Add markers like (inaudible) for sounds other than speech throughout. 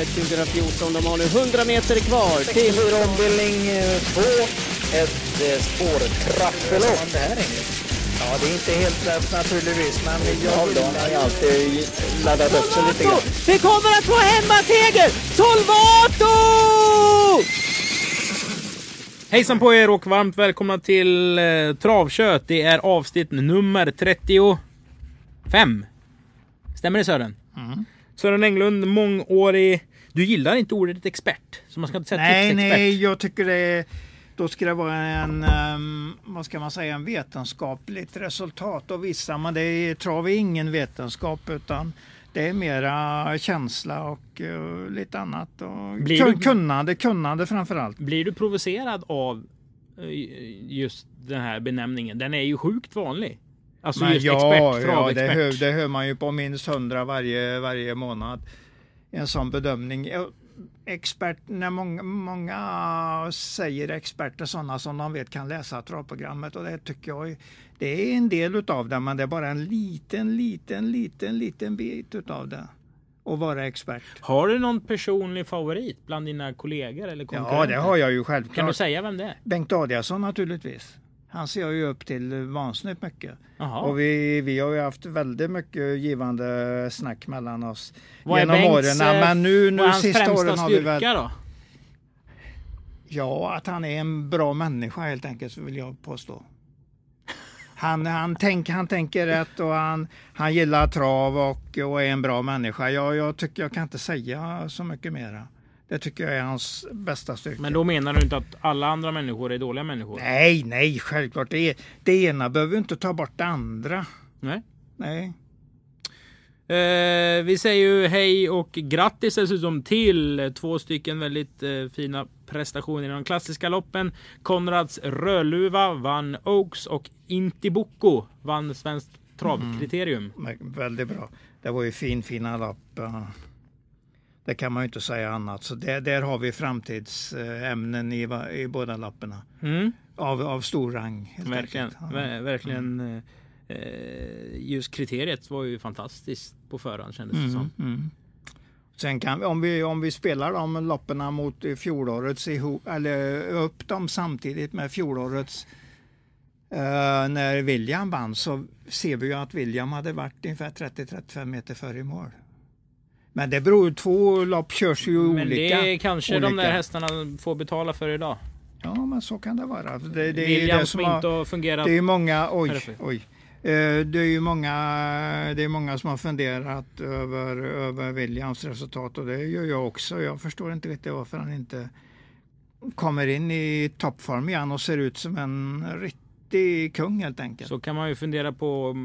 Travet 2014. De har nu 100 meter kvar till... 64 ombildning 2. Ett eh, spårtrappelopp. Det här är Ja, det är inte helt lätt naturligtvis, men jag har ju alltid laddat upp sig lite grann. Vi kommer att få hemmaseger! Solvato! Hejsan på er och varmt välkomna till eh, Travkött. Det är avsnitt nummer 35. Stämmer det Sören? Mm. Sören Englund, mångårig... Du gillar inte ordet expert, så man ska inte säga Nej, tipsexpert. nej, jag tycker det då ska det vara en, um, vad ska man säga, en vetenskapligt resultat och vissa, men det är, trav är ingen vetenskap utan det är mera känsla och uh, lite annat. Och Blir kun, du- kunnande, kunnande framför allt. Blir du provocerad av eh, just den här benämningen? Den är ju sjukt vanlig. Alltså Men just ja, expert, ja det, travexpert. hör, det hör man ju på minst hundra varje, varje månad. En sån bedömning. Ja, Expert, när många, många säger experter sådana som de vet kan läsa travprogrammet och det tycker jag det är en del utav det men det är bara en liten, liten, liten, liten bit utav det. Att vara expert. Har du någon personlig favorit bland dina kollegor eller konkurrenter? Ja, det har jag ju Kan du självklart. säga vem det är? Bengt Adiasson naturligtvis. Han ser jag ju upp till vansinnigt mycket. Jaha. Och vi, vi har ju haft väldigt mycket givande snack mellan oss Vad är genom Bengts, åren. eh, Men nu, nu hans sista åren har vi väl... då? Ja, att han är en bra människa helt enkelt, så vill jag påstå. Han, han, tänk, han tänker rätt och han, han gillar trav och, och är en bra människa. Jag, jag tycker jag kan inte säga så mycket mera. Det tycker jag är hans bästa styrka. Men då menar du inte att alla andra människor är dåliga människor? Nej, nej, självklart. Det, det ena behöver inte ta bort det andra. Nej. Nej. Eh, vi säger ju hej och grattis dessutom till två stycken väldigt eh, fina prestationer i de klassiska loppen. Konrads Rödluva vann Oaks och Intibucco vann Svenskt travkriterium. Men Väldigt bra. Det var ju fin, fina lapp. Det kan man ju inte säga annat. Så där, där har vi framtidsämnen i, i båda lapparna. Mm, Av, av stor rang. verkligen. Ja. Ver- verkligen. eh, Eh, just kriteriet var ju fantastiskt på förhand kändes det som. Mm, mm. Sen kan vi, om vi, om vi spelar de loppen mot fjolårets ihop, eller upp dem samtidigt med fjolårets eh, när William vann så ser vi ju att William hade varit ungefär 30-35 meter före i mål. Men det beror ju, två lopp körs ju Men olika. det kanske de olika. där hästarna får betala för idag. Ja, men så kan det vara. Det, det är William det som som inte har fungerat. det är många, oj, oj. Eh, Det är ju många, det är många som har funderat över, över Williams resultat och det gör jag också. Jag förstår inte riktigt varför han inte kommer in i toppform igen och ser ut som en riktig kung helt enkelt. Så kan man ju fundera på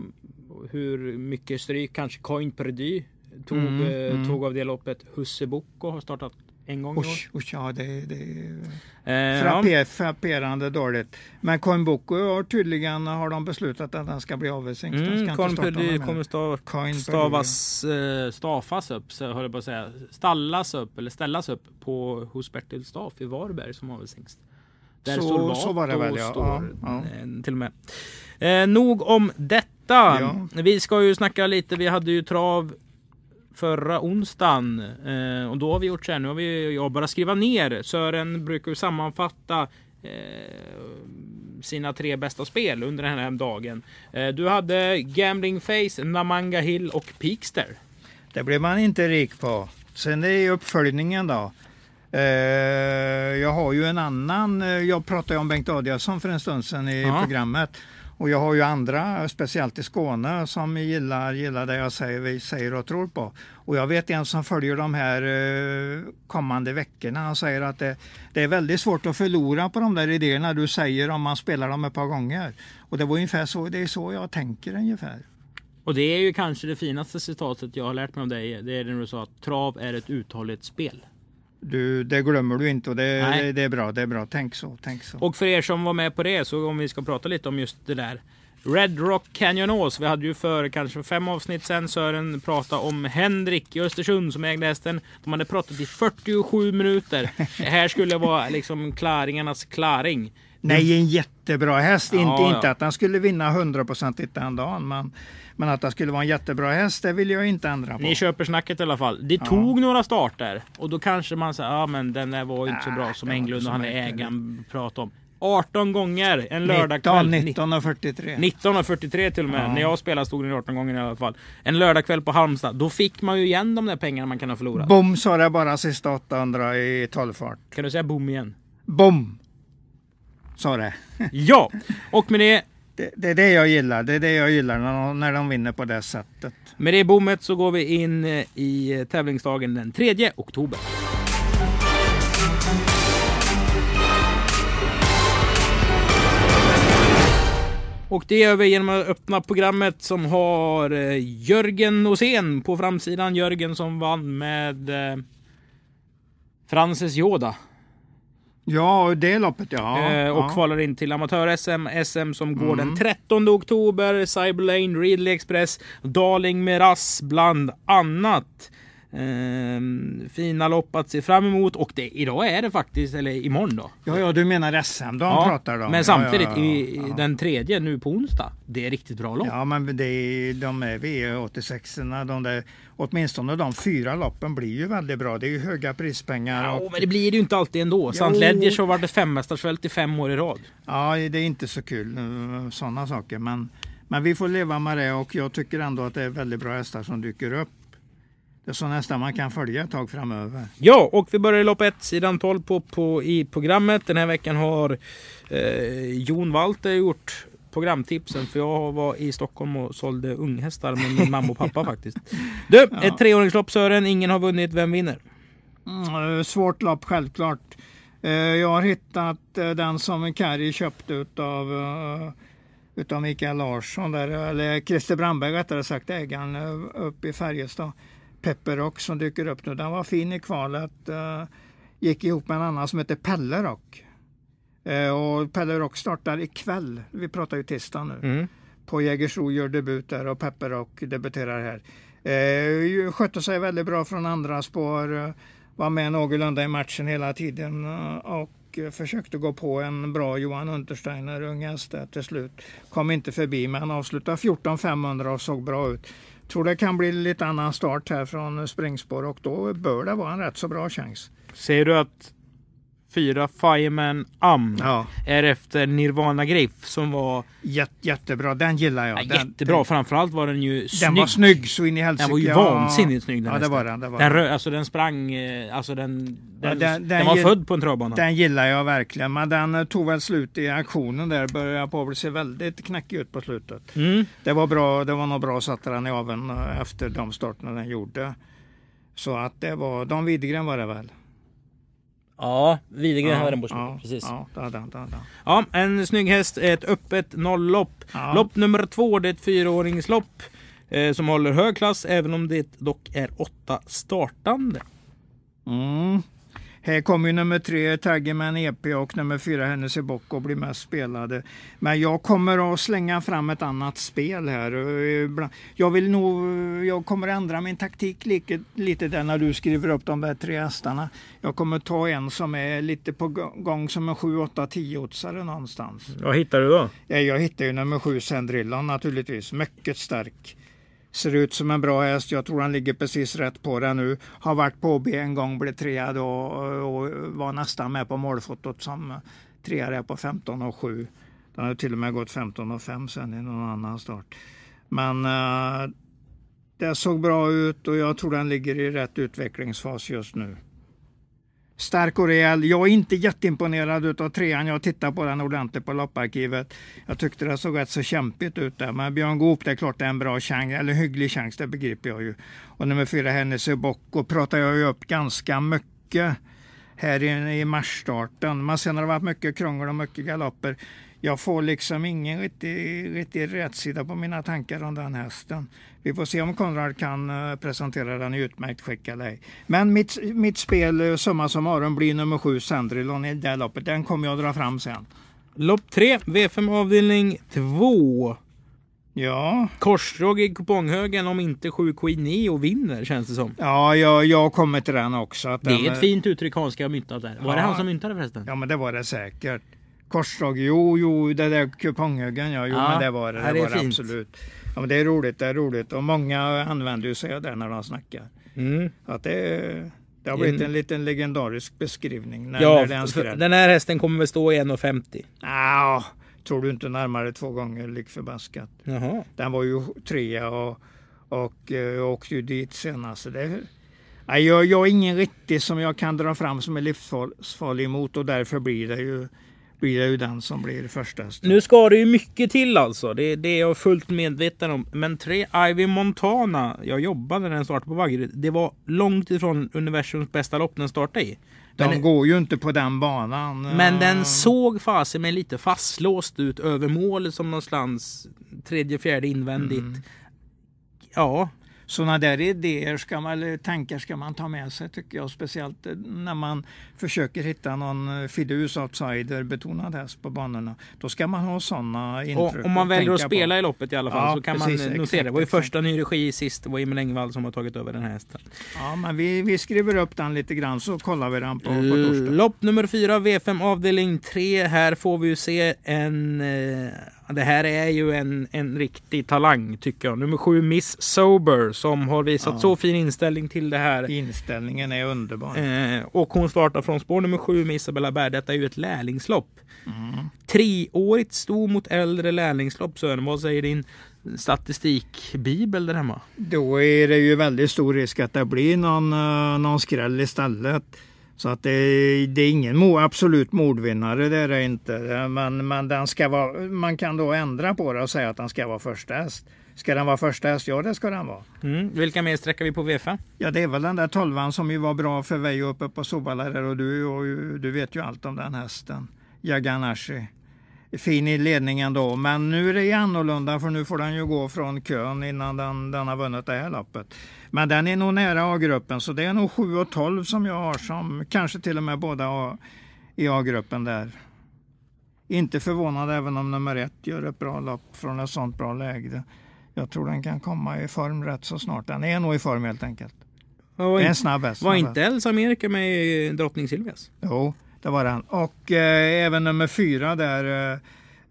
hur mycket stryk kanske Coin Perdy tog, Mm, eh, mm. tog av det loppet. Husse Boko har startat en gång i år. Usch, usch, ja, det, det är Eh, ja. frapper, frapperande dåligt. Men Coinboko har tydligen har de beslutat att den ska bli avelsings. Den ska Mm, inte Coin starta kommer stav, Coin stavas, eh, stafas upp, så höll jag på att säga. Stallas upp eller ställas upp på, hos Bertil Staff i Varberg som avelshingst. Där Så- så var det väl, ja. står Ja, eh, till och med. Eh, nog om detta. Ja. Vi ska ju snacka lite. Vi hade ju trav förra onsdagen eh, och då har vi gjort så här. Nu har vi jag bara skriva ner. Sören brukar ju sammanfatta eh, sina tre bästa spel under den här dagen. Eh, du hade Gambling Face, Namanga Hill och Peakster. Det blev man inte rik på. Sen är det uppföljningen då. Eh, jag har ju en annan, jag pratade om Bengt Adiasson för en stund sedan i Ja. programmet. Och jag har ju andra, speciellt i Skåne, som gillar, gillar det jag säger, vi säger och tror på. Och jag vet en som följer de här eh, kommande veckorna. Han säger att det, det är väldigt svårt att förlora på de där idéerna du säger om man spelar dem ett par gånger. Och det var ungefär så, det är så jag tänker ungefär. Och det är ju kanske det finaste citatet jag har lärt mig av dig. Det är när du sa att trav är ett uthålligt spel. Du, det glömmer du inte och det, det, det är bra. Det är bra. Tänk så. Tänk så. Och för er som var med på det, så om vi ska prata lite om just det där. Red Rock Canyon Ås. Vi hade ju för kanske fem avsnitt sen Sören pratade om Henrik i Östersund som ägde hästen. De hade pratat i 47 minuter. (laughs) Det här skulle vara liksom klaringarnas klaring. Nej, en jättebra häst. Ja, inte, ja. inte att han skulle vinna hundraprocentigt den dagen, men, men att det skulle vara en jättebra häst, det vill jag inte ändra på. Ni köper snacket i alla fall. Det tog några starter och då kanske man säger ja ah, men den där var inte så bra som Englund och han är ägaren pratade om. 18 gånger en 19, lördagkväll. 19 och 43. 1943 till och med. Ja. När jag spelade stod den 18 gånger i alla fall. En lördagkväll på Halmstad. Då fick man ju igen de där pengarna man kan ha förlorat. Bom sa det bara sista 800 i 12 fart. Kan du säga boom igen? Bom! Sa det. Ja! Och med det, det. Det är det jag gillar. Det är det jag gillar när de, när de vinner på det sättet. med det bommet så går vi in eh, i eh, tävlingsdagen den 3 oktober. Och det gör vi genom att öppna programmet som har eh, Jörgen Åsén på framsidan. Jörgen som vann med Frances Yoda. Ja, det loppet ja. Eh, och ja. kvalar in till amatör-SM. SM som går Mm. den 13 oktober. Cyberlane, Ridley Express, Darling Miraz bland annat. Ehm, fina lopp att se fram emot och det, idag är det faktiskt, eller imorgon då. Ja, ja, du menar SM de pratar de om. men Ja, samtidigt ja, ja, i, ja. den tredje nu på onsdag. Det är riktigt bra lopp. Ja, men det är, de är V86 de där, åtminstone de fyra loppen blir ju väldigt bra. Det är ju höga prispengar. Ja, Och, men det blir det ju inte alltid ändå. Jo. Ledgers har varit ett femmästarsfält i fem år i rad. ja, det är inte så kul sådana saker. Men, men vi får leva med det och jag tycker ändå att det är väldigt bra hästar som dyker upp. Det är så nästan man kan följa ett tag framöver. Ja, och vi börjar i lopp 1, sidan 12 på, på, i programmet. Den här veckan har eh, Jon Walter gjort programtipsen för jag var i Stockholm och sålde unghästar med min mamma och pappa (laughs) faktiskt. Du, ett treåringslopp Sören, ingen har vunnit, vem vinner? Mm, svårt lopp självklart. Eh, jag har hittat eh, den som Kari köpte utav, uh, utav Mikael Larsson, där, eller Christer Brandberg rättare sagt, ägaren uppe i Färjestad. Pepperrock som dyker upp nu. Den var fin i kvalet. eh, gick ihop med en annan som heter Pelle Rock. Eh, och Pelle Rock startar ikväll. Vi pratar ju tisdag nu Mm. på Jägersro gör debut där och Pepperrock debuterar här. Eh, skötte sig väldigt bra från andra spår, eh, var med någorlunda i matchen hela tiden och försökte gå på en bra Johan Untersteiner, ung häst till slut. Kom inte förbi men avslutade 14-500 och såg bra ut. Tror det kan bli lite annan start här från springspår och då bör det vara en rätt så bra chans. Ser du att fyra Fireman Am Ja, är efter Nirvana Griff som var jät, jättebra, den gillar jag. ja, Den- jättebra. Den, Framförallt var den ju den snygg. var snygg så in i helsike. Den var ju Ja. vansinnigt snygg den Ja, det var den. Det var Den, den. rö- alltså den sprang, eh, alltså den, den, den- den, den var gill- född på en travbana. Den gillar jag verkligen, men den eh, tog väl slut i aktionen där. Började på att se väldigt knackig ut på slutet. Mm. Det var bra, det var nog bra satte den i aveln eh, efter de starterna den gjorde. Så att det var, Dan Widegren var det väl? Ja, Widegren hade den på ja, slutet. Precis. Ja, det hade han. Ja, en snygg häst, ett öppet nolllopp. Ja. Lopp nummer två, det är ett fyraåringslopp eh, som håller hög klass, även om det dock är åtta startande. Mm. Här kommer nummer tre, Taggerman EP och nummer fyra, Hennes i Bock och blir mest spelade. Men jag kommer att slänga fram ett annat spel här. Eh, Jag vill nog, jag kommer ändra min taktik lite, lite där när du skriver upp de där tre hästarna. Jag kommer ta en som är lite på gång som en 7, 8, 10 oddsare någonstans. Vad hittar du då? Ja, Jag hittar ju nummer sju, Sendrillan naturligtvis. Mycket stark. Ser ut som en bra häst. Jag tror han ligger precis rätt på den nu. Har varit på B en gång, blev trea då och var nästan med på målfotot som trea där på 15 och 7. Den har till och med gått 15 och 5 sen i någon annan start. Men uh, det såg bra ut och jag tror den ligger i rätt utvecklingsfas just nu. Stark och rejäl. Jag är inte jätteimponerad av trean. Jag tittar på den ordentligt på lopparkivet. Jag tyckte det såg rätt så kämpigt ut där. Men Björn Goop, det är klart det är en bra chans, eller hygglig chans, det begriper jag ju. Och nummer fyra, Hennessy Bocco, pratar jag ju upp ganska mycket här i, i marsstarten. Men sen har det varit mycket krångel och mycket galopper. Jag får liksom ingen riktig, riktig rätsida på mina tankar om den hästen. Vi får se om Konrad kan eh, presentera den i utmärkt skick eller ej. Men mitt, mitt spel, eh, summa summarum, blir nummer sju, Sandrilon i det loppet. Den kommer jag dra fram sen. Lopp 3, V5 avdelning 2. Ja, Korsdrag i kuponghögen om inte 7 Queen Neo vinner känns det som. ja jag, jag kommer till den också. Det den, är ett fint uttryck Hans ska ha myntat där. Var det Ja. han som myntade förresten? Ja men det var det säkert. Korsdrag, jo, jo, det där kuponghögen, ja, jo, Ja, men det var det. Det, det var det absolut. Ja, men det är roligt, det är roligt. Och många använder ju sig av det när de snackar. Mm. Att det, det har blivit en liten legendarisk beskrivning när, Ja, när det är en för skräll. den här hästen kommer väl stå i 1,50. Ja, tror du inte närmare två gånger lik förbaskat. Jaha. Den var ju trea och, och uh, åkte ju dit senast. Det, jag, jag är ingen riktig som jag kan dra fram som är livsfarlig emot och därför blir det ju, blir det ju den som blir första hästen. Nu ska det ju mycket till alltså. Det, det är jag fullt medveten om. Men tre Ivy Montana. Jag jobbade när den startade på Vaggeryd. Det var långt ifrån universums bästa lopp den startade i. De Men, går ju inte på den banan. men Eh, den såg fasen med lite fastlåst ut över målet som någonstans tredje, fjärde invändigt. Mm. Ja, Sådana där idéer, ska man, eller tankar ska man ta med sig tycker jag. Speciellt eh, när man försöker hitta någon eh, fidus outsider betonad häst på banorna. Då ska man ha sådana intryck. om man väljer att tänka på. spela i loppet i alla fall Ja, så kan precis, man notera. exakt, det var ju exakt. första ny regi sist. Det var Emil Engvall som har tagit över den här hästen. Ja, men vi, vi skriver upp den lite grann så kollar vi den på, på Mm. torsdag. Lopp nummer fyra, V5 avdelning 3. Här får vi ju se en... Eh, det här är ju en, en riktig talang tycker jag. Nummer sju, Miss Sober, som har visat Ja. så fin inställning till det här. Inställningen är underbar. Eh, och hon startar från spår nummer sju med Isabella Berg. Detta är ju ett lärlingslopp. Mm. Treårigt sto mot äldre lärlingslopp Sören. Vad säger din statistikbibel där hemma? Då är det ju väldigt stor risk att det blir någon, eh, någon skräll istället. Så att det, det är ingen mo, absolut mordvinnare, det är det inte. Men, men den ska vara, man kan då ändra på det och säga att den ska vara första häst. Ska den vara första häst? Ja, det ska den vara. Mm. Vilka mer sträckar vi på V5? Ja, det är väl den där tolvan som ju var bra för Veijo uppe på där och du, och du vet ju allt om den hästen. Yaganashi. Fin i ledningen då, men nu är det annorlunda för nu får den ju gå från kön innan den, den har vunnit det här loppet. Men den är nog nära A-gruppen så det är nog 7 och 12 som jag har som kanske till och med båda A- i A-gruppen där. Inte förvånad även om nummer ett gör ett bra lopp från ett sånt bra läge. Jag tror den kan komma i form rätt så snart. Den är nog i form helt enkelt. Var, Det är en snabb häst. var inte Elsa Amerika med i Drottning Silvias? Jo, det var den. Och eh, även nummer fyra där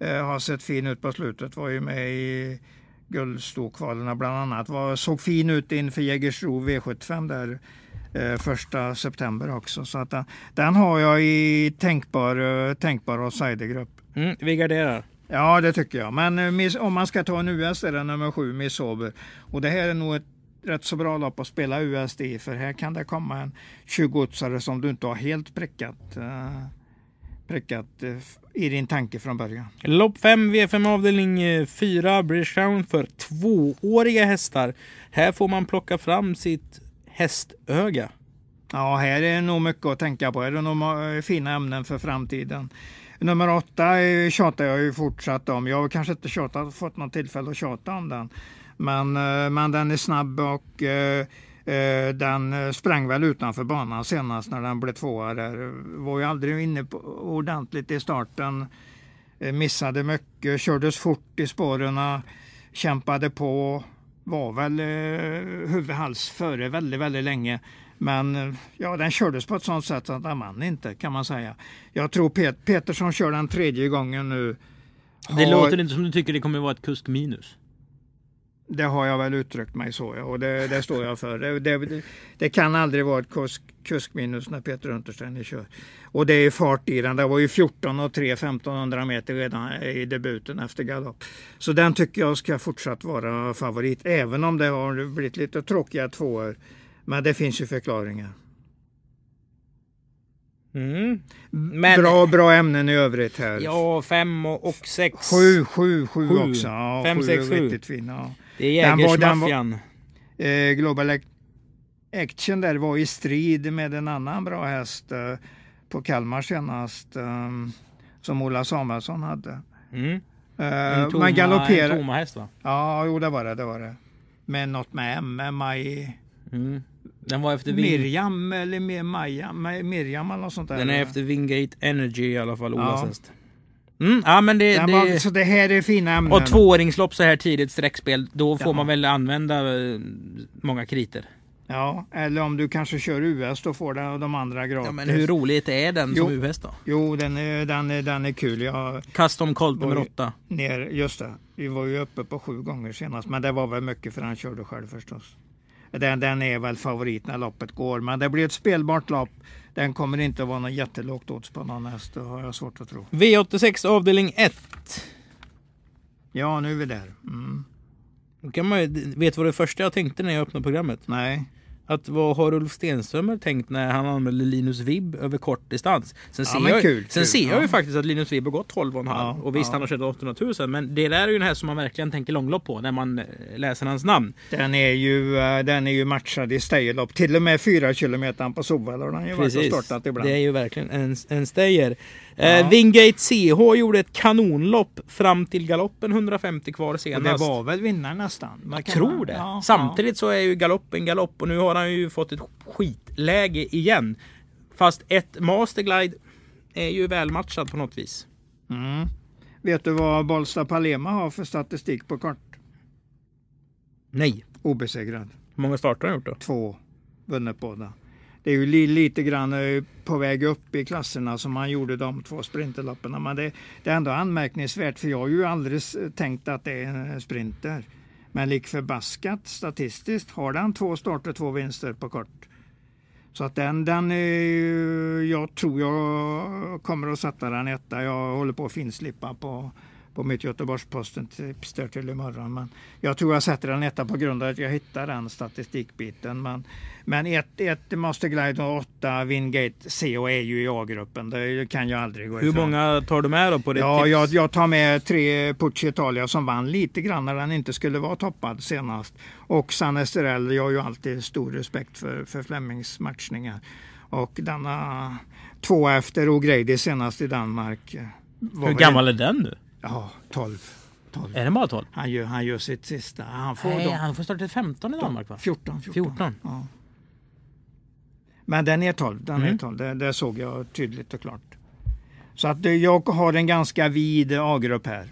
eh, eh, har sett fin ut på slutet. Var ju med i guldstokvalerna bland annat. Var, såg fin ut inför Jägersro V75 där eh, första september också. Så att den, den har jag i tänkbar, eh, tänkbar outsidergrupp. Mm, vi garderar. Ja, det tycker jag. Men eh, om man ska ta en US är det nummer sju, Miss Sober. Och det här är nog ett rätt så bra lopp att spela US i. För här kan det komma en 20 som du inte har helt prickat, eh, prickat eh, i din tanke från början. Lopp 5, V5 avdelning 4, British Crown för tvååriga hästar. Här får man plocka fram sitt hästöga. Ja, här är nog mycket att tänka på. Här är nog ma- fina ämnen för framtiden. Nummer åtta eh, tjatar jag ju fortsatt om. Jag har kanske inte tjatat, fått något tillfälle att tjata om den. Men, eh, men den är snabb och eh, eh, den sprang väl utanför banan senast när den blev tvåa där. Var ju aldrig inne på ordentligt i starten. Missade mycket, kördes fort i spåren, kämpade på. Var väl huvudhals före väldigt, väldigt länge. Men ja, den kördes på ett sånt sätt att den vann inte kan man säga. Jag tror Pet Petersson kör den tredje gången nu. Det låter inte som du tycker det kommer vara ett kusk minus. Det har jag väl uttryckt mig så ja, och det, det står jag för. Det, det, det kan aldrig vara ett kusk, kuskminus när Peter Untersteiner kör. Och det är fart i den. Det var ju 14 och 3 1500 meter redan i debuten efter galopp. Så den tycker jag ska fortsatt vara favorit, även om det har blivit lite tråkiga tvåor. Men det finns ju förklaringar. Mm. Men- Bra, bra ämnen i övrigt här. Ja, 5 och och 6. Sju, sju, sju Sju. också. Ja, Fem, sju sex, är sju. Riktigt fina. Ja. Det är Jägersmaffian. Eh, Global Ac- Action där var i strid med en annan bra häst eh, på Kalmar senast eh, som Ola Samuelsson hade. Mm. Eh, En tomma, man en tomma häst va? Ja, jo det var det, det var det. Men något med M, med Maj, Mm. Den var efter Ving... Miriam eller Maja, Maj- Miriam eller något sånt där. Den är efter Wingate Energy i alla fall, Olas Ja. häst. Mm, ja, men det, Den var, det, så det här är fina ämnen. och tvååringslopp så här tidigt streckspel, då får Ja. man väl använda eh, många kriter. Ja, eller om du kanske kör US då får du de andra gratis. Ja, men hur roligt är den Jo. som US då? Jo, den är, den är, den är kul. Jag, Custom Colt nummer Oj. 8. ner, just det, vi var ju uppe på sju gånger senast, men det var väl mycket för han körde själv förstås. Den, den är väl favorit när loppet går, men det blir ett spelbart lopp. Den kommer inte att vara något jättelågt odds på någon häst, det har jag svårt att tro. V86 avdelning 1. Ja, nu är vi där. Mm. Då kan man ju, vet du vad det första jag tänkte när jag öppnade programmet? Nej, Att vad har Ulf Stenströmer tänkt när han anmälde Linus Vibb över kort distans? Sen Ja, ser, men jag, kul, sen kul, ser jag ja. ju faktiskt att Linus Vibb har gått 12,5 Ja, och visst ja. han har kört 800 000 men det där är ju den här som man verkligen tänker långlopp på när man eh, läser hans namn. den är ju, eh, den är ju matchad i stayerlopp. Till och med fyra kilometer på Solvalla har den ju varit och startat ibland. Det är ju verkligen en, en stayer. Ja. Eh, Wingate CH gjorde ett kanonlopp fram till galoppen 150 kvar och det senast. var väl vinnaren nästan? Man Jag tror det. Ja, Samtidigt så är ju galoppen galopp och nu har han ju fått ett skitläge igen. Fast ett Masterglide är ju välmatchat på något vis. Mm. Vet du vad Bollsta Palema har för statistik på kort? Nej. Obesegrad. Hur många starter har han gjort då? Två vunnit båda. Det är ju li, lite grann eh, på väg upp i klasserna som man gjorde de två sprinterlopparna. Men det, det är ändå anmärkningsvärt för jag har ju aldrig tänkt att det är en sprinter. Men lik förbaskat statistiskt har den två starter, två vinster på kort. Så att den, den är, ju- jag tror jag kommer att sätta den etta. Jag håller på att finslipa på, på mitt Göteborgs-Posten tips där till imorgon. Men jag tror jag sätter den etta på grund av att jag hittar den statistikbiten. Men, men ett, ett Master Glide och åtta Wingate CO är ju i A-gruppen. Det kan jag aldrig gå Hur ifrån. många tar du med då på ditt Ja, tips? jag, jag tar med tre Pucci Italia som vann lite grann när den inte skulle vara toppad senast. Och San Esterell, jag har ju alltid stor respekt för, för Flemings matchningar. Och denna två efter O'Grady senast i Danmark. eh, Hur gammal är den nu? Ja, 12. 12. Är den bara 12? Han, gör, han gör sitt sista. Han får Nej, han får starta till 15 i Danmark va? 14, 14. 14. Ja. Men den är 12, den är Mm. 12. Det, det såg jag tydligt och klart. Så att eh, jag har en ganska vid A-grupp här.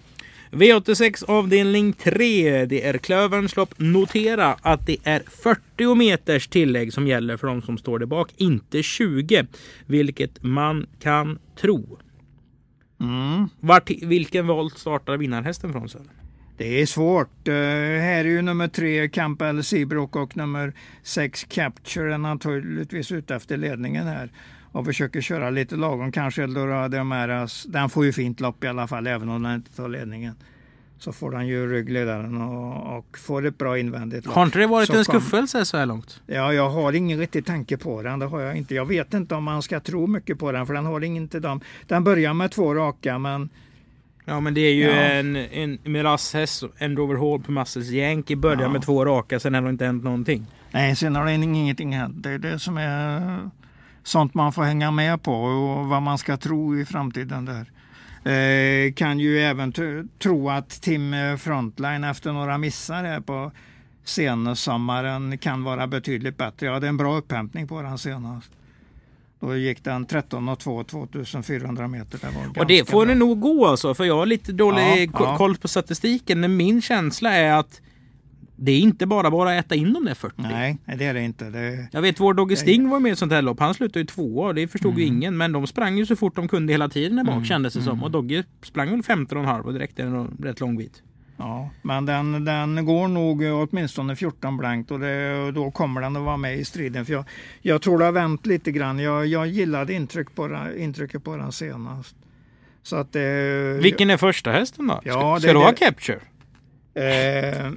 V86 avdelning 3. Det är Klöverns lopp. Notera att det är 40 meters tillägg som gäller för de som står där bak. Inte 20. Vilket man kan tro. Mm. Vart, vilken volt startar vinnarhästen från Sören? Det är svårt. Uh, här är ju nummer tre Campbell Seabrook och nummer sex Capture är naturligtvis ute efter ledningen här och försöker köra lite lagom. Kanske Eldorado Amaras. Den får ju fint lopp i alla fall även om den inte tar ledningen. Så får han ju ryggledaren och, och får ett bra invändigt. Har inte det varit Så en skuffelse så här långt? Ja, jag har ingen riktig tanke på den. Det har jag inte. Jag vet inte om man ska tro mycket på den för den har inte dem. Den börjar med två raka men Ja men det är ju Ja. en, en Miras-häst, en Rover Hall på Muscles Yankee börjar Ja. med två raka, sen har det inte hänt någonting. Nej, sen har det ingenting hänt. Det är det som är sånt man får hänga med på och vad man ska tro i framtiden där. Eh, kan ju även tro att Tim eh, Frontline efter några missar här på sensommaren kan vara betydligt bättre. Jag hade en bra upphämtning på den senast. Då gick den 13 och 2 2400 meter. Det var Och det får bra. det nog gå alltså, för jag har lite dålig Ja, ko- ja. koll på statistiken. Men min känsla är att det är inte bara bara att äta in de där 40. Nej, det är det inte. Det, Jag vet vår Dogge Sting var med i sånt här lopp. Han slutade ju tvåa och det förstod ju Mm. ingen. Men de sprang ju så fort de kunde hela tiden där bak kändes det som. Och Dogge sprang väl 15,5 och direkt är den rätt lång bit. Ja, men den, den går nog åtminstone 14 blankt och det, då kommer den att vara med i striden. För jag, jag tror det har vänt lite grann. Jag, jag gillade intryck på den, intrycket på den senast. Så att, eh, Vilken är första hästen då? Ja, ska det- ska du ha det- Capture? Eh,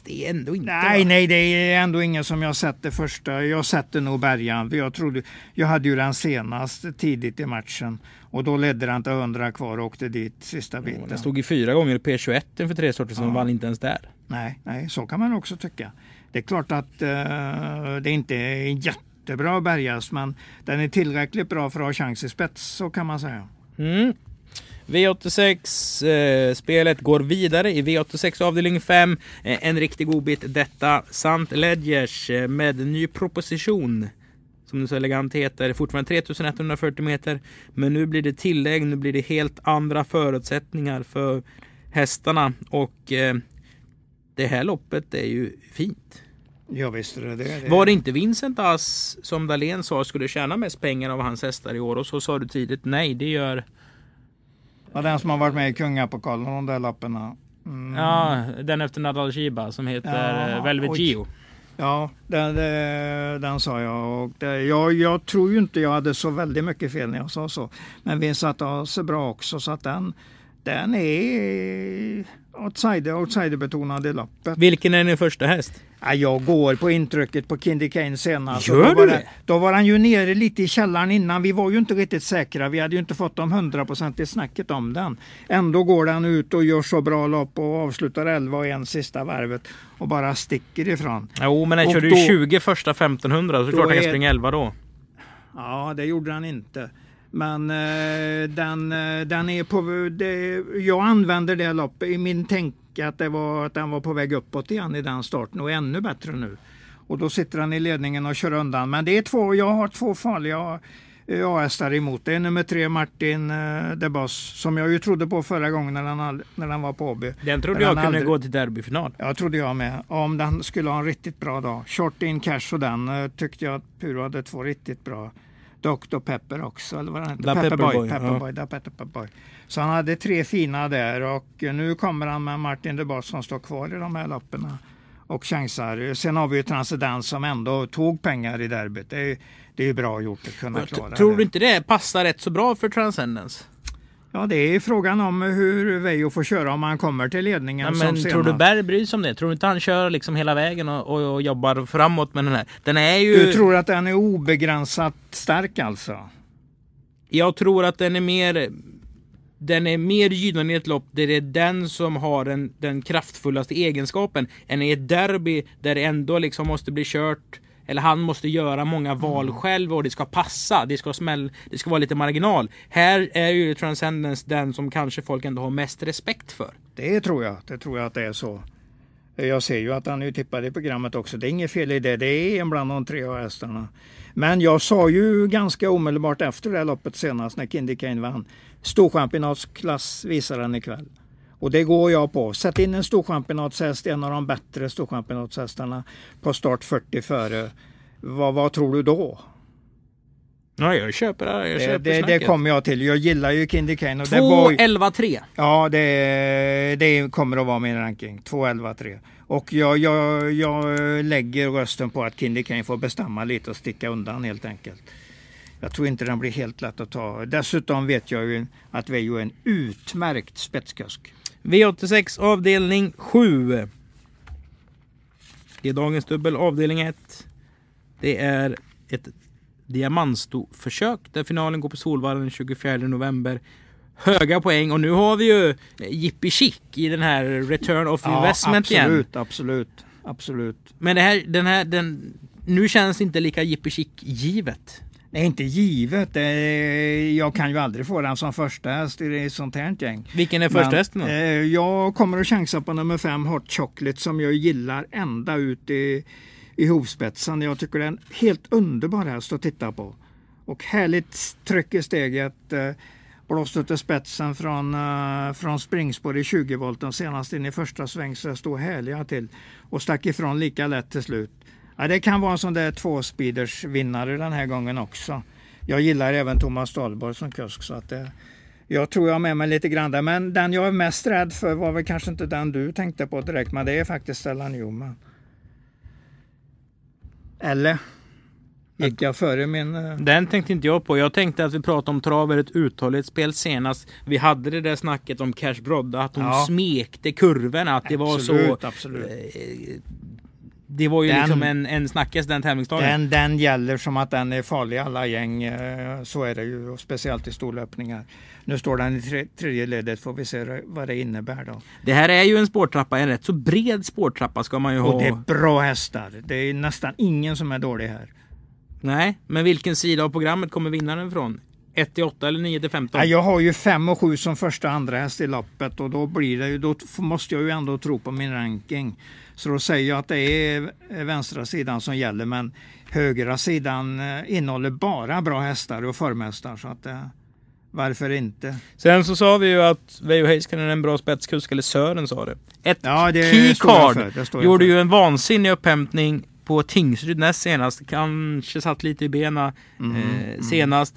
Fast det är ändå inte nej, va? nej, det är ändå ingen som jag sätter första. Jag sätter nog Bergan. för Jag, trodde, jag hade ju den senast tidigt i matchen och då ledde den till 100 kvar och åkte dit sista biten. Den stod i fyra gånger i P21 för tre sorter och Ja. vann inte ens där. Nej, nej, så kan man också tycka. Det är klart att eh, det inte är jättebra att bärgas, men den är tillräckligt bra för att ha chans i spets, så kan man säga. Mm. V86 eh, spelet går vidare i V86 avdelning 5. Eh, en riktig godbit detta. Sant Ledgers eh, med ny proposition. som det så elegant heter, fortfarande 3140 meter. Men nu blir det tillägg, nu blir det helt andra förutsättningar för hästarna och eh, det här loppet är ju fint. Ja visst är det det. Var det inte Vincent Ass som Dahlén sa skulle tjäna mest pengar av hans hästar i år och så sa du tidigt nej det gör Ja, den som har varit med i Kungapokalen, de där lapparna. Mm. Ja, den efter Nadal Shiba som heter Ja, ja, Velvet. Gio. Ja, den, den, den sa jag. Och det, jag. Jag tror ju inte jag hade så väldigt mycket fel när jag sa så. Men Vincent har bra också så att den, den är outsider, outsiderbetonad loppet. Vilken är din första häst? Ja, jag går på intrycket på Kindy Kane senast. Gör då du det? Då var han ju nere lite i källaren innan. Vi var ju inte riktigt säkra. Vi hade ju inte fått de hundraprocentiga snacket om den. Ändå går den ut och gör så bra lopp och avslutar 11 och en sista varvet och bara sticker ifrån. Jo, men Och körde ju 20 första 1500 så det är klart han kan springa 11 då. Ja, det gjorde han inte. Men eh, den, eh, den är på... Det, jag använder det loppet i min tänk att, det var, att den var på väg uppåt igen i den starten och ännu bättre nu. Och då sitter han i ledningen och kör undan. Men det är två, jag har två farliga eh, A-hästar emot. Det är nummer tre Martin eh, De Boss som jag ju trodde på förra gången när han, när han var på Åby. Den trodde Men jag kunde aldrig- gå till derbyfinal. Ja, trodde jag med. Om den skulle ha en riktigt bra dag. Short in cash och den eh, tyckte jag att Puro hade två riktigt bra. Dr Pepper också, eller vad den heter. Da Pepperboy, ja. Pepperboy, Da Pepperboy. Så han hade tre fina där och nu kommer han med Martin de Boss som står kvar i de här loppen och chansar. Sen har vi ju Transcendence som ändå tog pengar i derbyt. Det är, det är bra gjort att kunna klara Tror det. du inte det passar rätt så bra för Transcendence? Ja, det är frågan om hur Veijo får köra om han kommer till ledningen Ja, men tror du. Berg bryr sig om det? Tror du inte han kör liksom hela vägen och, och, och jobbar framåt med den här? Den är ju... Du tror att den är obegränsat stark alltså? Jag tror att den är mer den är mer gynnad i ett lopp där det är den som har den, den kraftfullaste egenskapen än i ett derby där det ändå liksom måste bli kört eller han måste göra många val Mm. själv och det ska passa. Det ska smäll, det ska vara lite marginal. Här är ju Transcendence den som kanske folk ändå har mest respekt för. Det tror jag. Det tror jag att det är så. Jag ser ju att han är tippad i programmet också. Det är inget fel i det. Det är en bland de tre hästarna. Men jag sa ju ganska omedelbart efter det här loppet senast när Kindy Kane vann. Storchampionatsklass visar han ikväll. Och det går jag på. Sätt in en storchampionatshäst, en av de bättre storchampionatshästarna på start 40 före. Vad, vad tror du då? Ja, jag köper det. Jag Det, köper det, det snacket. kommer jag till. Jag gillar ju Kindy Kane. Och det var 2, ju, 11, 3. Ja, det, det kommer att vara min ranking. 2, 11, 3. Och jag, jag, jag lägger rösten på att Kindy Kane får bestämma lite och sticka undan helt enkelt. Jag tror inte den blir helt lätt att ta. Dessutom vet jag ju att Veijo är en utmärkt spetskusk. V86 avdelning 7. Det är dagens dubbel avdelning 1. Det är ett diamantstoförsök där finalen går på Solvallen den 24 november. Höga poäng och nu har vi ju Jippi Chic i den här Return of Investment igen. absolut, absolut, absolut. Men det här, den här, den, nu känns inte lika Jippi Chic givet. Det är inte givet. Är, jag kan ju aldrig få den som första häst i ett sånt här gäng. Vilken är första hästen då? eh, Jag kommer att chansa på nummer fem Hot Chocolate som jag gillar ända ut i, i hovspetsen. Jag tycker det är en helt underbar häst att titta på. Och härligt tryck i steget. eh, Blåste till spetsen från, eh, från springspår i 20 volten senast in i första sväng så det stod härliga till. Och stack ifrån lika lätt till slut. Ja, det kan vara en sån där tvåspeeders vinnare den här gången också. Jag gillar även Thomas Dahlborg som kusk så att det, jag tror jag har med mig lite grann där. Men den jag är mest rädd för var väl kanske inte den du tänkte på direkt, men det är faktiskt Stella Newman. Eller? Gick jag före min... eh, Den tänkte inte jag på. Jag tänkte att vi pratade om trav är ett uthållighetsspel senast. Vi hade det där snacket om Cash Brodda, att hon Ja. smekte kurvorna. Att det var så... Absolut, absolut. eh, Det var ju Den- liksom en, en snackis den tävlingsdagen. Den, den gäller som att den är farlig i alla gäng. eh, Så är det ju, speciellt i storlöpningar. Nu står den i tre, tredje ledet, får vi se vad det innebär då. Det här är ju en spårtrappa, en rätt så bred spårtrappa ska man ju ha. Och det är bra hästar. Det är nästan ingen som är dålig här. Nej, men vilken sida av programmet kommer vinnaren ifrån? 1 till 8 eller 9 till 15? Ja, jag har ju 5 och 7 som första andra häst i loppet och då blir det ju, då måste jag ju ändå tro på min ranking. Så då säger jag att det är vänstra sidan som gäller men högra sidan eh, innehåller bara bra hästar och förmästar så att eh, varför inte? Sen så sa vi ju att Veijo Heiskanen är en bra spetskusk, eller Sören sa det. Ett Ja, det Key står jag Card för, det gjorde ju en vansinnig upphämtning på Tingsryd näst senast. Kanske satt lite i bena Mm, eh, senast.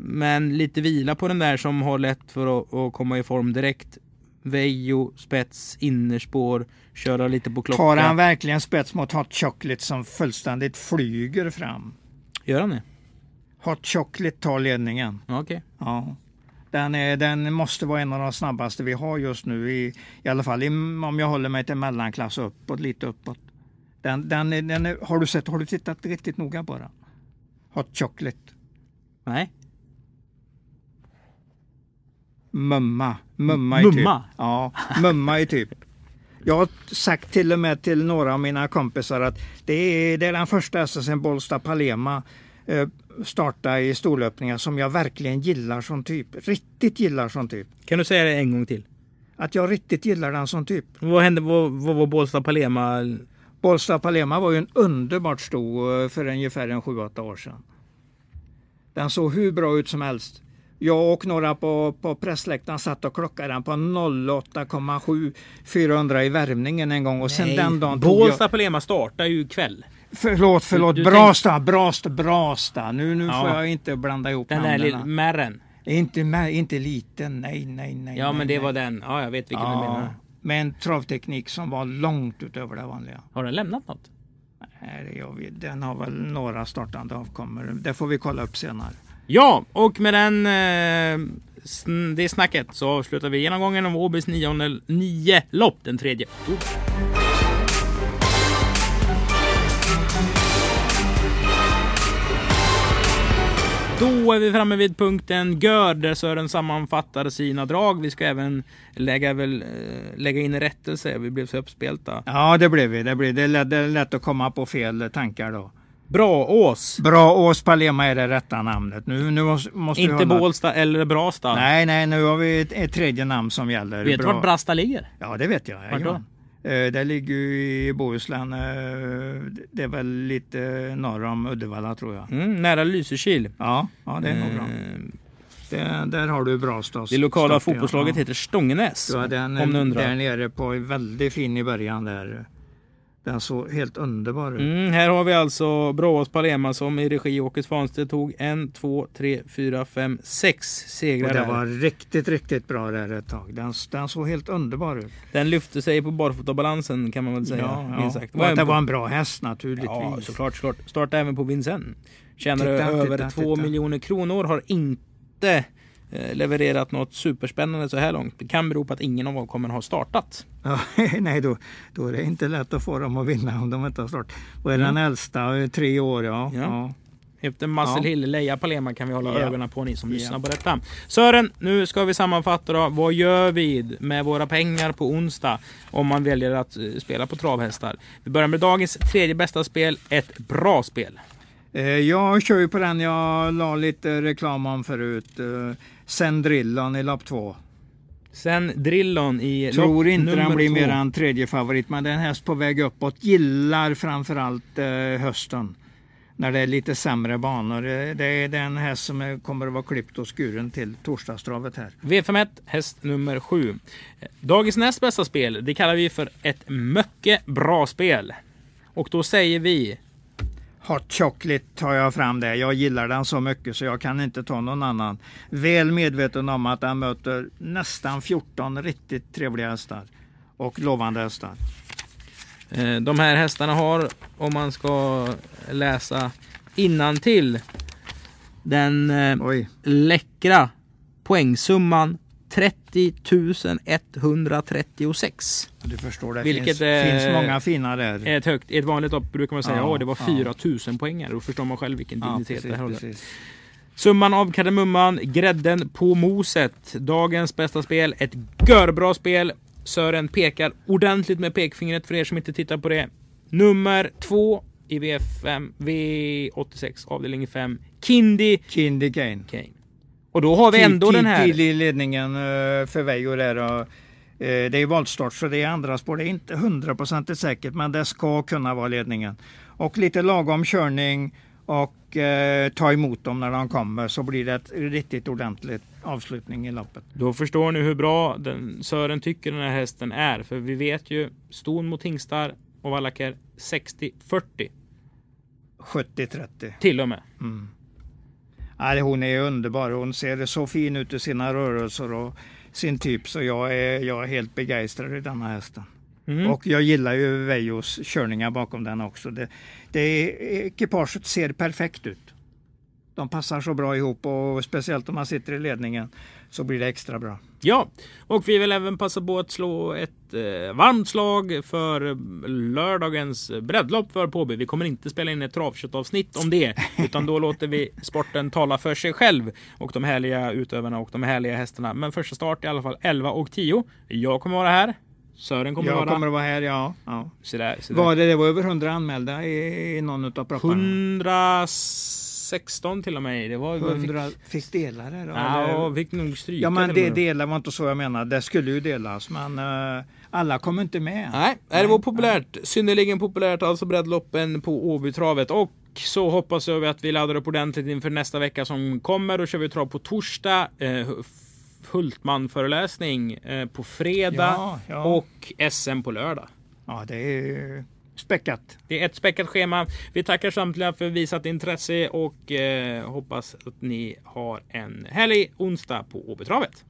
Men lite vila på den där som har lätt för att, att komma i form direkt. Veijo, spets, innerspår, köra lite på klocka. Tar han verkligen spets mot Hot Chocolate som fullständigt flyger fram? Gör han det? Hot Chocolate tar ledningen. Okej. Ja. Den, är, den måste vara en av de snabbaste vi har just nu, i, i alla fall i, om jag håller mig till mellanklass uppåt, lite uppåt. Den, den, den har, du sett, har du tittat riktigt noga på den? Hot Chocolate. Nej. Mumma. Mumma Mumma? typ. Ja, mumma i typ. Jag har sagt till och med till några av mina kompisar att det är, det är den första sen Bollsta Palema eh, starta i storlöpningar som jag verkligen gillar som typ. Riktigt gillar som typ. Kan du säga det en gång till? Att jag riktigt gillar den som typ. Vad hände? Vad, vad var Bålsta Palema? Bollsta Palema var ju en underbart sto eh, för ungefär en 7-8 år sedan. Den såg hur bra ut som helst. Jag och några på, på pressläktaren satt och klockade den på 08,7 400 i värmningen en gång och sen den dagen tog jag... Bålsta Palema startar ju ikväll. Förlåt, förlåt. Du- du Brasta, Brasta, Brasta. Nu, nu Ja. får jag inte blanda ihop Den där namnen. lilla märren. Inte, med, inte liten, nej, nej, nej. Ja, nej, men det nej. var den. Ja, jag vet vilken du Ja, menar. med en travteknik som var långt utöver det vanliga. Har den lämnat något? Nej, gör vi. Den har väl några startande avkommor. Det får vi kolla upp senare. Ja, och med den, eh, sn- det snacket så avslutar vi genomgången av Åbys nionde, nio lopp den tredje oktober. Då är vi framme vid punkten Gör där Sören sammanfattar sina drag. Vi ska även lägga, väl, eh, lägga in rättelse. Vi blev så uppspelta. Ja, det blev vi. Det, blev, det, är lätt, det är lätt att komma på fel tankar då. Bra Ås! Bra Ås Palema är det rätta namnet. Nu, nu måste, Inte hålla- Bålsta eller Brasta. Nej, nej, nu har vi ett, ett tredje namn som gäller. Vet du Bra. vart Brasta ligger? Ja, det vet jag. Vart då? Eh, Det ligger ju i Bohuslän. eh, Det är väl lite norr om Uddevalla tror jag. Mm, nära Lysekil. Ja, ja det är nog bra. Eh, Det, där har du bra stas. Det lokala fotbollslaget ja. heter Stångenäs. Ja, den, om ni undrar. där nere på väldigt fin i början där. Den såg helt underbar ut. Mm, här har vi alltså Bråås Palema som i regi Åke Svanstedt tog en, två, tre, fyra, fem, sex Och segrar. det här. var riktigt, riktigt bra där ett tag. Den, den såg helt underbar ut. Den lyfte sig på barfotabalansen kan man väl säga. Ja, ja. sagt. Och att det var en bra häst naturligtvis. Ja, såklart, såklart. Startade även på Vincennes. Tjänade Titta, över titta, två titta. miljoner kronor. Har inte levererat något superspännande så här långt. Det kan bero på att ingen av avkommen har startat. Ja, (laughs) nej, då, då är det inte lätt att få dem att vinna om de inte har start. Och är Mm. den äldsta, eh, tre år, ja. Ja. ja. Efter Muscle Ja. Hill, Leia Palema kan vi hålla Ja. ögonen på ni som Ja. lyssnar på detta. Sören, nu ska vi sammanfatta då. Vad gör vi med våra pengar på onsdag om man väljer att eh, spela på travhästar? Vi börjar med dagens tredje bästa spel, ett bra spel. Eh, Jag kör ju på den jag la lite reklam om förut. Eh, Sendrillon i lopp två. Sen Drillon i Tror inte den blir två. mer än tredje favorit, men det är en häst på väg uppåt. Gillar framförallt eh, hösten. När det är lite sämre banor. Det är den häst som kommer att vara klippt och skuren till torsdagstravet här. V51, häst nummer sju. Dagens näst bästa spel, det kallar vi för ett mycket bra spel. Och då säger vi Hot Chocolate tar jag fram där. Jag gillar den så mycket så jag kan inte ta någon annan. Väl medveten om att den möter nästan 14 riktigt trevliga hästar. Och lovande hästar. Eh, De här hästarna har, om man ska läsa innantill den eh, Oj, läckra poängsumman 30 136. du förstår. Det Vilket finns, är- finns många fina där. Ett högt, ett vanligt lopp brukar man säga Ja, att det var ja. 4 000 poängare. Då förstår man själv vilken Ja, dignitet precis, det här håller. Summan av kardemumman, grädden på moset. Dagens bästa spel, ett görbra spel. Sören pekar ordentligt med pekfingret för er som inte tittar på det. Nummer två i V5, V86 avdelning 5. Kindy Kindy Kane. Kane. Och då har vi ändå den här... Tidig ledningen eh, för Veijo där. Och, eh, det är voltstart så det är andra spår. Det är inte hundraprocentigt säkert men det ska kunna vara ledningen. Och lite lagom körning och eh, ta emot dem när de kommer så blir det ett riktigt ordentligt avslutning i loppet. Då förstår ni hur bra den, Sören tycker den här hästen är. För vi vet ju ston mot hingstar och vallacker 60-40 70-30. till och med. Mm. Nej, hon är underbar. Hon ser så fin ut i sina rörelser och sin typ. Så jag är, jag är helt begeistrad i denna hästen. Mm. Och jag gillar ju Veijos körningar bakom den också. Det, det, ekipaget ser perfekt ut. De passar så bra ihop och speciellt om man sitter i ledningen så blir det extra bra. Ja, och vi vill även passa på att slå ett eh, varmt slag för lördagens breddlopp för Påby. Vi kommer inte spela in ett travköttavsnitt om det, (laughs) utan då låter vi sporten tala för sig själv och de härliga utövarna och de härliga hästarna. Men första start i alla fall 11 och 10. Jag kommer vara här. Sören kommer jag vara kommer att vara här, ja. ja. Så där, så där. Var det, det var över 100 anmälda i, i någon av propparna. 116 till och med. Det var 100 fick dela det då? Ja, eller? fick nog stryka. ja men det delar var inte så jag menar. Det skulle ju delas men uh, alla kom inte med. Nej, det var populärt. Synnerligen populärt alltså breddloppen på Åbytravet. Och så hoppas jag att vi laddar upp ordentligt inför nästa vecka som kommer. Då kör vi trav på torsdag. Eh, Hultman föreläsning eh, på fredag. Ja, ja. Och SM på lördag. Ja, det är späckat. Det är ett späckat schema. Vi tackar samtliga för visat intresse och eh, hoppas att ni har en härlig onsdag på Åbytravet.